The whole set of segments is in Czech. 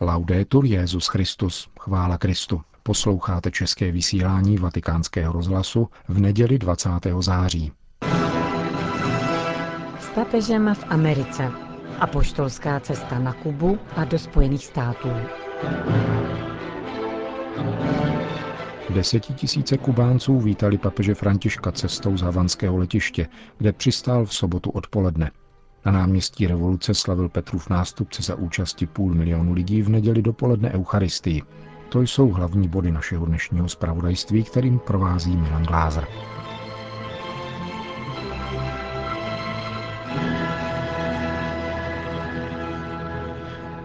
Laudetur Jezus Christus, chvála Kristu. Posloucháte české vysílání Vatikánského rozhlasu v neděli 20. září. S papežem v Americe. Apoštolská cesta na Kubu a do Spojených států. Desetitisíce Kubánců vítali papeže Františka cestou z havanského letiště, kde přistál v sobotu odpoledne. Na náměstí revoluce slavil Petrův nástupce za účasti půl milionu lidí v neděli dopoledne Eucharistii. To jsou hlavní body našeho dnešního zpravodajství, kterým provází Milan Glázer.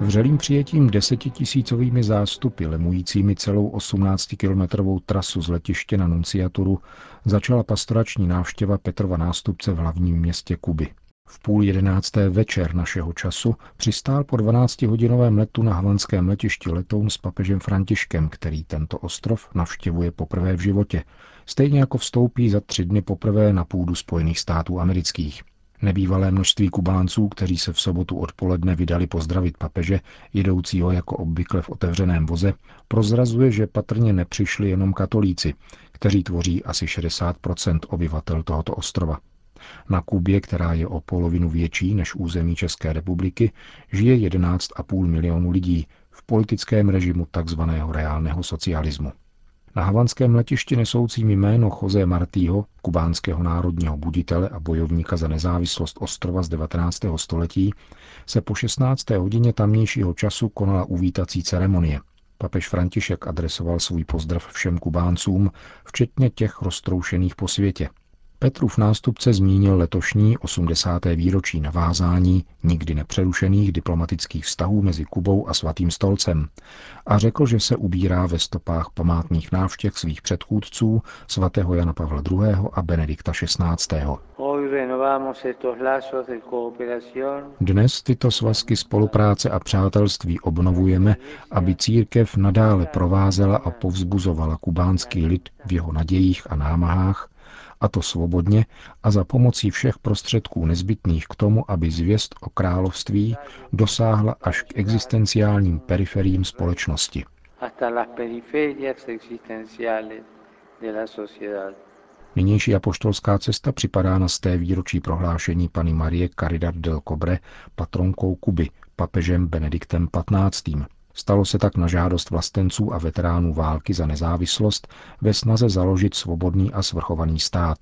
Vřelým přijetím desetitisícovými zástupy lemujícími celou 18-kilometrovou trasu z letiště na Nunciaturu začala pastorační návštěva Petrova nástupce v hlavním městě Kuby. V půl jedenácté večer našeho času přistál po 12-hodinovém letu na havanském letišti letoun s papežem Františkem, který tento ostrov navštěvuje poprvé v životě, stejně jako vstoupí za tři dny poprvé na půdu Spojených států amerických. Nebývalé množství Kubánců, kteří se v sobotu odpoledne vydali pozdravit papeže, jedoucího jako obvykle v otevřeném voze, prozrazuje, že patrně nepřišli jenom katolíci, kteří tvoří asi 60% obyvatel tohoto ostrova. Na Kubě, která je o polovinu větší než území České republiky, žije 11,5 milionu lidí v politickém režimu tzv. reálného socialismu. Na havanském letišti nesoucím jméno Jose Martího, kubánského národního buditele a bojovníka za nezávislost ostrova z 19. století, se po 16. hodině tamnějšího času konala uvítací ceremonie. Papež František adresoval svůj pozdrav všem Kubáncům, včetně těch roztroušených po světě – Petrův nástupce zmínil letošní 80. výročí navázání nikdy nepřerušených diplomatických vztahů mezi Kubou a Svatým stolcem a řekl, že se ubírá ve stopách památných návštěv svých předchůdců svatého Jana Pavla II. a Benedikta XVI. Dnes tyto svazky spolupráce a přátelství obnovujeme, aby církev nadále provázela a povzbuzovala kubánský lid v jeho nadějích a námahách a to svobodně a za pomocí všech prostředků nezbytných k tomu, aby zvěst o království dosáhla až k existenciálním periferiím společnosti. Nynější apoštolská cesta připadá na sté výročí prohlášení paní Marie Caridad del Cobre patronkou Kuby, papežem Benediktem XV. Stalo se tak na žádost vlastenců a veteránů války za nezávislost ve snaze založit svobodný a svrchovaný stát.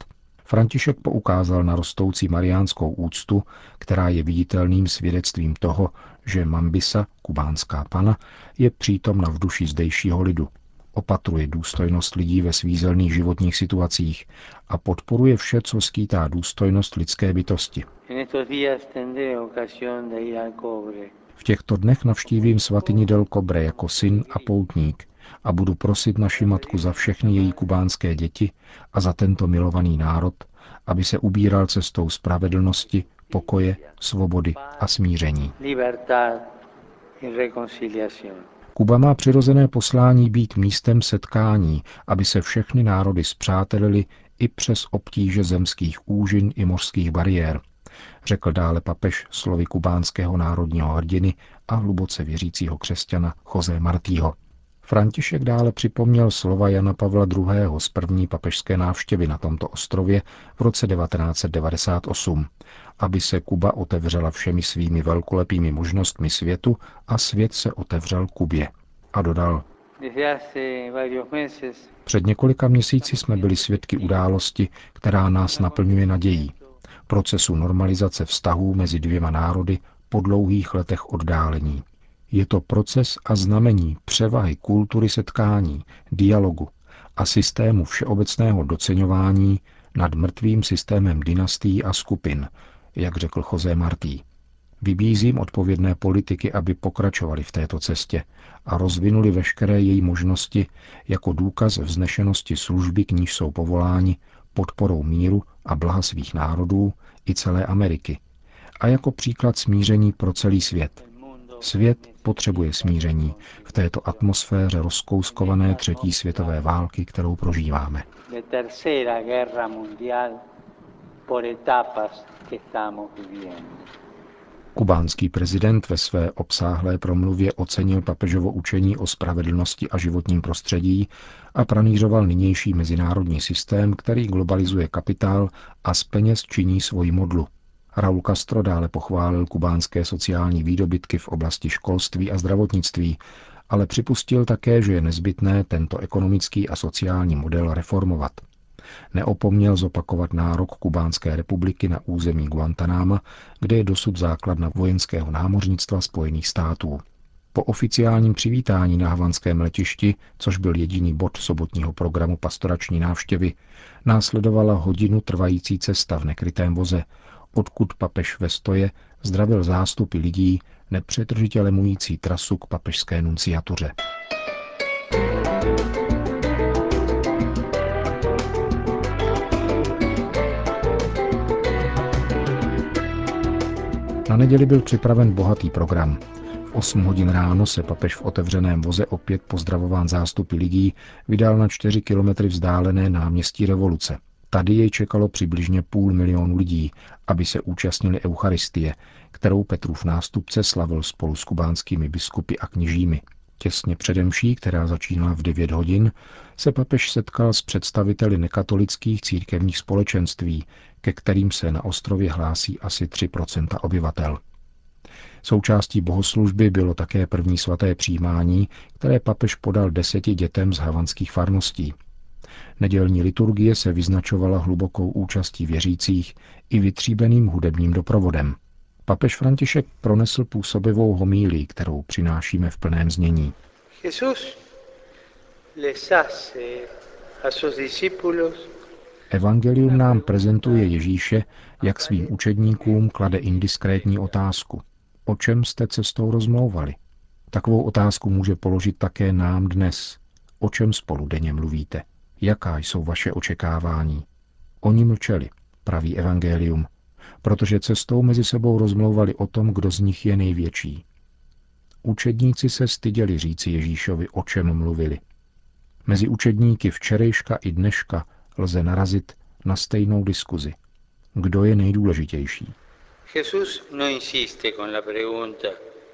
František poukázal na rostoucí mariánskou úctu, která je viditelným svědectvím toho, že Mambisa, kubánská pana, je přítomna v duši zdejšího lidu. Opatruje důstojnost lidí ve svízelných životních situacích a podporuje vše, co skýtá důstojnost lidské bytosti. V těchto dnech navštívím svatyni Del Cobre jako syn a poutník a budu prosit naši matku za všechny její kubánské děti a za tento milovaný národ, aby se ubíral cestou spravedlnosti, pokoje, svobody a smíření. Kuba má přirozené poslání být místem setkání, aby se všechny národy zpřátelili i přes obtíže zemských úžin i mořských bariér, řekl dále papež slovy kubánského národního hrdiny a hluboce věřícího křesťana Jose Martího. František dále připomněl slova Jana Pavla II. z první papežské návštěvy na tomto ostrově v roce 1998, aby se Kuba otevřela všemi svými velkolepými možnostmi světu a svět se otevřel Kubě. A dodal, před několika měsíci jsme byli svědky události, která nás naplňuje nadějí procesu normalizace vztahů mezi dvěma národy po dlouhých letech oddálení. Je to proces a znamení převahy kultury setkání, dialogu a systému všeobecného doceňování nad mrtvým systémem dynastií a skupin, jak řekl José Martí. Vybízím odpovědné politiky, aby pokračovali v této cestě a rozvinuli veškeré její možnosti jako důkaz vznešenosti služby, k níž jsou povoláni podporou míru a blaha svých národů i celé Ameriky a jako příklad smíření pro celý svět. Svět potřebuje smíření v této atmosféře rozkouskované třetí světové války, kterou prožíváme. Kubánský prezident ve své obsáhlé promluvě ocenil papežovo učení o spravedlnosti a životním prostředí a pranířoval nynější mezinárodní systém, který globalizuje kapitál a z peněz činí svoji modlu. Raul Castro dále pochválil kubánské sociální výdobytky v oblasti školství a zdravotnictví, ale připustil také, že je nezbytné tento ekonomický a sociální model reformovat. Neopomněl zopakovat nárok Kubánské republiky na území Guantanama, kde je dosud základna vojenského námořnictva Spojených států. Po oficiálním přivítání na havanském letišti, což byl jediný bod sobotního programu pastorační návštěvy, následovala hodinu trvající cesta v nekrytém voze, odkud papež ve stoje zdravil zástupy lidí, nepřetržitě lemující trasu k papežské nunciatuře. Na neděli byl připraven bohatý program. V 8 hodin ráno se papež v otevřeném voze opět pozdravován zástupy lidí vydal na 4 kilometry vzdálené náměstí revoluce. Tady jej čekalo přibližně půl milionu lidí, aby se účastnili Eucharistie, kterou Petrův nástupce slavil spolu s kubánskými biskupy a kněžími. Těsně přede mší, která začínala v 9 hodin, se papež setkal s představiteli nekatolických církevních společenství, ke kterým se na ostrově hlásí asi 3% obyvatel. Součástí bohoslužby bylo také první svaté přijímání, které papež podal deseti dětem z havanských farností. Nedělní liturgie se vyznačovala hlubokou účastí věřících i vytříbeným hudebním doprovodem. Papež František pronesl působivou homílii, kterou přinášíme v plném znění. Evangelium nám prezentuje Ježíše, jak svým učedníkům klade indiskrétní otázku. O čem jste cestou rozmlouvali? Takovou otázku může položit také nám dnes. O čem spolu denně mluvíte? Jaká jsou vaše očekávání? Oni mlčeli, praví Evangelium, protože cestou mezi sebou rozmlouvali o tom, kdo z nich je největší. Učedníci se styděli říci Ježíšovi, o čem mluvili. Mezi učedníky včerejška i dneška lze narazit na stejnou diskuzi. Kdo je nejdůležitější? No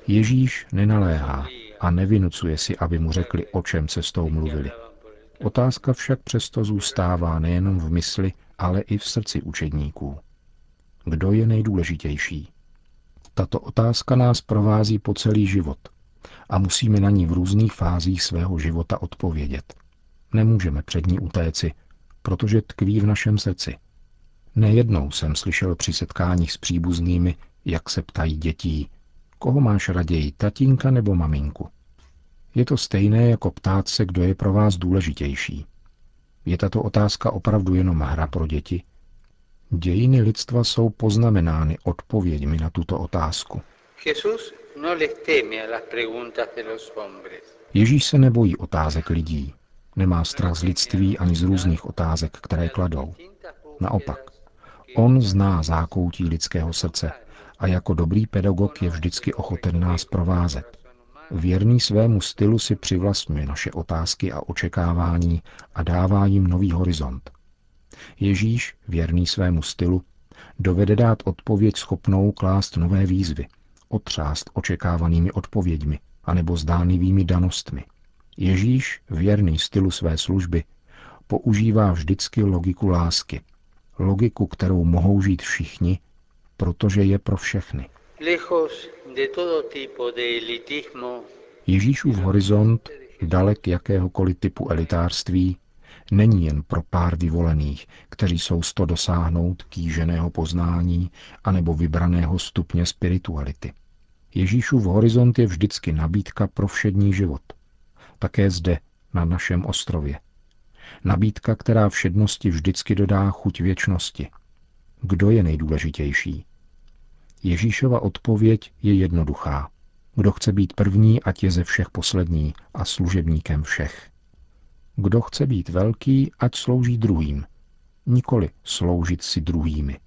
Ježíš nenaléhá a nevinucuje si, aby mu řekli, o čem se s tou mluvili. Otázka však přesto zůstává nejenom v mysli, ale i v srdci učedníků. Kdo je nejdůležitější? Tato otázka nás provází po celý život a musíme na ní v různých fázích svého života odpovědět. Nemůžeme před ní utéci, protože tkví v našem srdci. Nejednou jsem slyšel při setkáních s příbuznými, jak se ptají dětí, koho máš raději, tatínka nebo maminku. Je to stejné, jako ptát se, kdo je pro vás důležitější. Je tato otázka opravdu jenom hra pro děti? Dějiny lidstva jsou poznamenány odpověďmi na tuto otázku. No Ježíš se nebojí otázek lidí. Nemá strach z lidství ani z různých otázek, které kladou. Naopak, on zná zákoutí lidského srdce a jako dobrý pedagog je vždycky ochoten nás provázet. Věrný svému stylu si přivlastňuje naše otázky a očekávání a dává jim nový horizont. Ježíš, věrný svému stylu, dovede dát odpověď schopnou klást nové výzvy, otřást očekávanými odpověďmi anebo zdánlivými danostmi – Ježíš, věrný stylu své služby, používá vždycky logiku lásky. Logiku, kterou mohou žít všichni, protože je pro všechny. Ježíšův horizont, dalek jakéhokoliv typu elitářství, není jen pro pár vyvolených, kteří jsou sto dosáhnout kýženého poznání anebo vybraného stupně spirituality. Ježíšův horizont je vždycky nabídka pro všední život – také zde, na našem ostrově. Nabídka, která všednosti vždycky dodá chuť věčnosti. Kdo je nejdůležitější? Ježíšova odpověď je jednoduchá. Kdo chce být první, ať je ze všech poslední a služebníkem všech. Kdo chce být velký, ať slouží druhým, nikoli sloužit si druhými.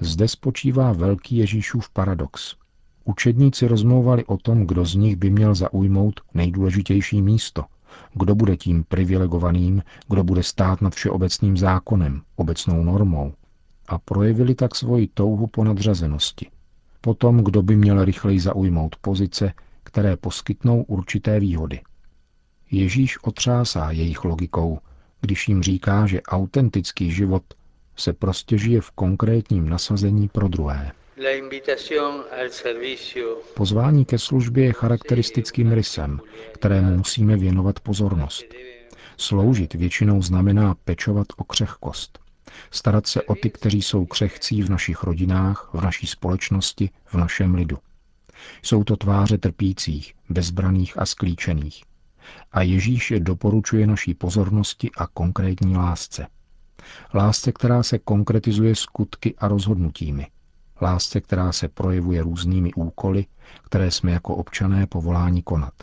Zde spočívá velký Ježíšův paradox. Učedníci rozmlouvali o tom, kdo z nich by měl zaujmout nejdůležitější místo, kdo bude tím privilegovaným, kdo bude stát nad všeobecným zákonem, obecnou normou, a projevili tak svoji touhu po nadřazenosti. potom kdo by měl rychleji zaujmout pozice, které poskytnou určité výhody. Ježíš otřásá jejich logikou, když jim říká, že autentický život se prostě žije v konkrétním nasazení pro druhé. Pozvání ke službě je charakteristickým rysem, kterému musíme věnovat pozornost. Sloužit většinou znamená pečovat o křehkost. Starat se o ty, kteří jsou křehcí v našich rodinách, v naší společnosti, v našem lidu. Jsou to tváře trpících, bezbraných a sklíčených. A Ježíš je doporučuje naší pozornosti a konkrétní lásce. Lásce, která se konkretizuje skutky a rozhodnutími. Lásce, která se projevuje různými úkoly, které jsme jako občané povoláni konat.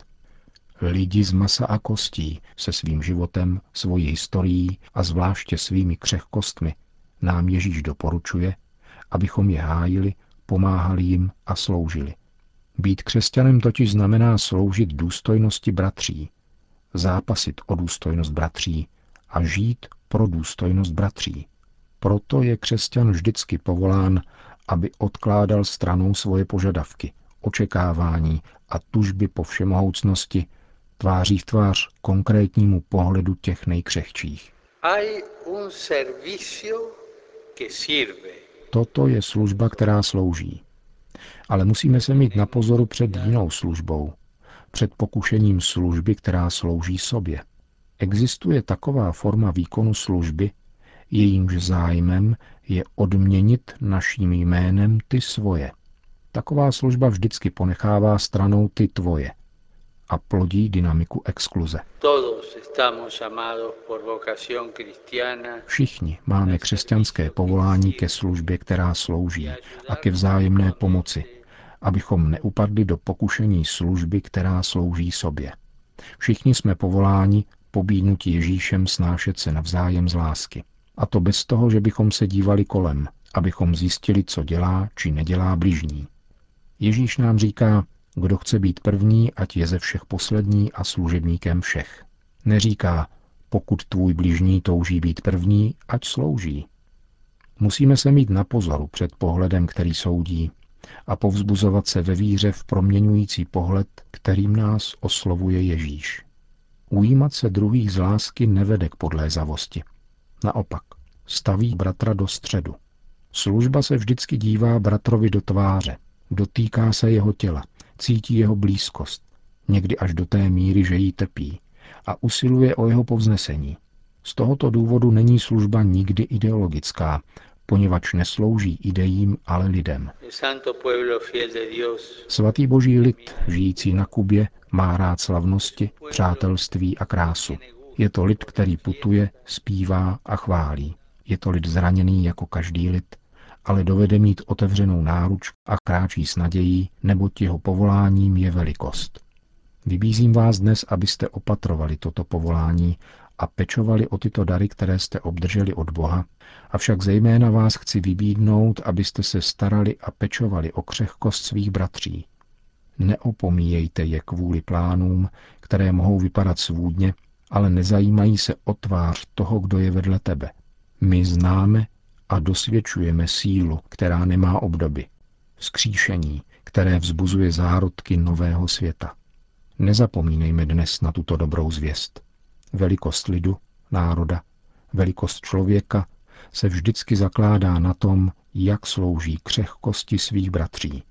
Lidi z masa a kostí se svým životem, svojí historií a zvláště svými křehkostmi nám Ježíš doporučuje, abychom je hájili, pomáhali jim a sloužili. Být křesťanem totiž znamená sloužit důstojnosti bratří, zápasit o důstojnost bratří a žít pro důstojnost bratří. Proto je křesťan vždycky povolán, aby odkládal stranou svoje požadavky, očekávání a tužby po všemohoucnosti, tváří v tvář konkrétnímu pohledu těch nejkřehčích. Toto je služba, která slouží. Ale musíme se mít na pozoru před jinou službou, před pokušením služby, která slouží sobě. Existuje taková forma výkonu služby, jejímž zájmem je odměnit naším jménem ty svoje. Taková služba vždycky ponechává stranou ty tvoje a plodí dynamiku exkluze. Všichni máme křesťanské povolání ke službě, která slouží a ke vzájemné pomoci, abychom neupadli do pokušení služby, která slouží sobě. Všichni jsme povoláni pobídnutí Ježíšem snášet se navzájem z lásky. A to bez toho, že bychom se dívali kolem, abychom zjistili, co dělá či nedělá bližní. Ježíš nám říká, kdo chce být první, ať je ze všech poslední a služebníkem všech. Neříká, pokud tvůj bližní touží být první, ať slouží. Musíme se mít na pozoru před pohledem, který soudí, a povzbuzovat se ve víře v proměňující pohled, kterým nás oslovuje Ježíš. Ujímat se druhých z lásky nevede k podlézavosti. Naopak, staví bratra do středu. Služba se vždycky dívá bratrovi do tváře, dotýká se jeho těla, cítí jeho blízkost, někdy až do té míry, že jí trpí, a usiluje o jeho povznesení. Z tohoto důvodu není služba nikdy ideologická, poněvadž neslouží idejím, ale lidem. Svatý boží lid, žijící na Kubě, má rád slavnosti, přátelství a krásu. Je to lid, který putuje, zpívá a chválí. Je to lid zraněný jako každý lid, ale dovede mít otevřenou náruč a kráčí s nadějí, neboť jeho povoláním je velikost. Vybízím vás dnes, abyste opatrovali toto povolání a pečovali o tyto dary, které jste obdrželi od Boha, avšak zejména vás chci vybídnout, abyste se starali a pečovali o křehkost svých bratří. Neopomíjejte je kvůli plánům, které mohou vypadat svůdně, ale nezajímají se o tvář toho, kdo je vedle tebe. My známe a dosvědčujeme sílu, která nemá obdoby. Skříšení, které vzbuzuje zárodky nového světa. Nezapomínejme dnes na tuto dobrou zvěst. Velikost lidu, národa, velikost člověka se vždycky zakládá na tom, jak slouží křehkosti svých bratří.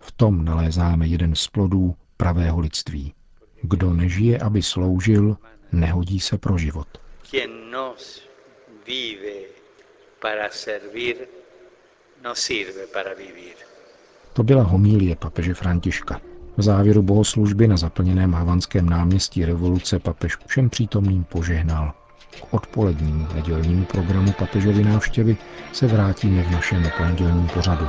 V tom nalézáme jeden z plodů pravého lidství. Kdo nežije, aby sloužil, nehodí se pro život. No to byla homílie papeže Františka. V závěru bohoslužby na zaplněném havanském náměstí revoluce papež všem přítomným požehnal. K odpolednímu nedělnímu programu papežovy návštěvy se vrátíme v našem pondělním pořadu.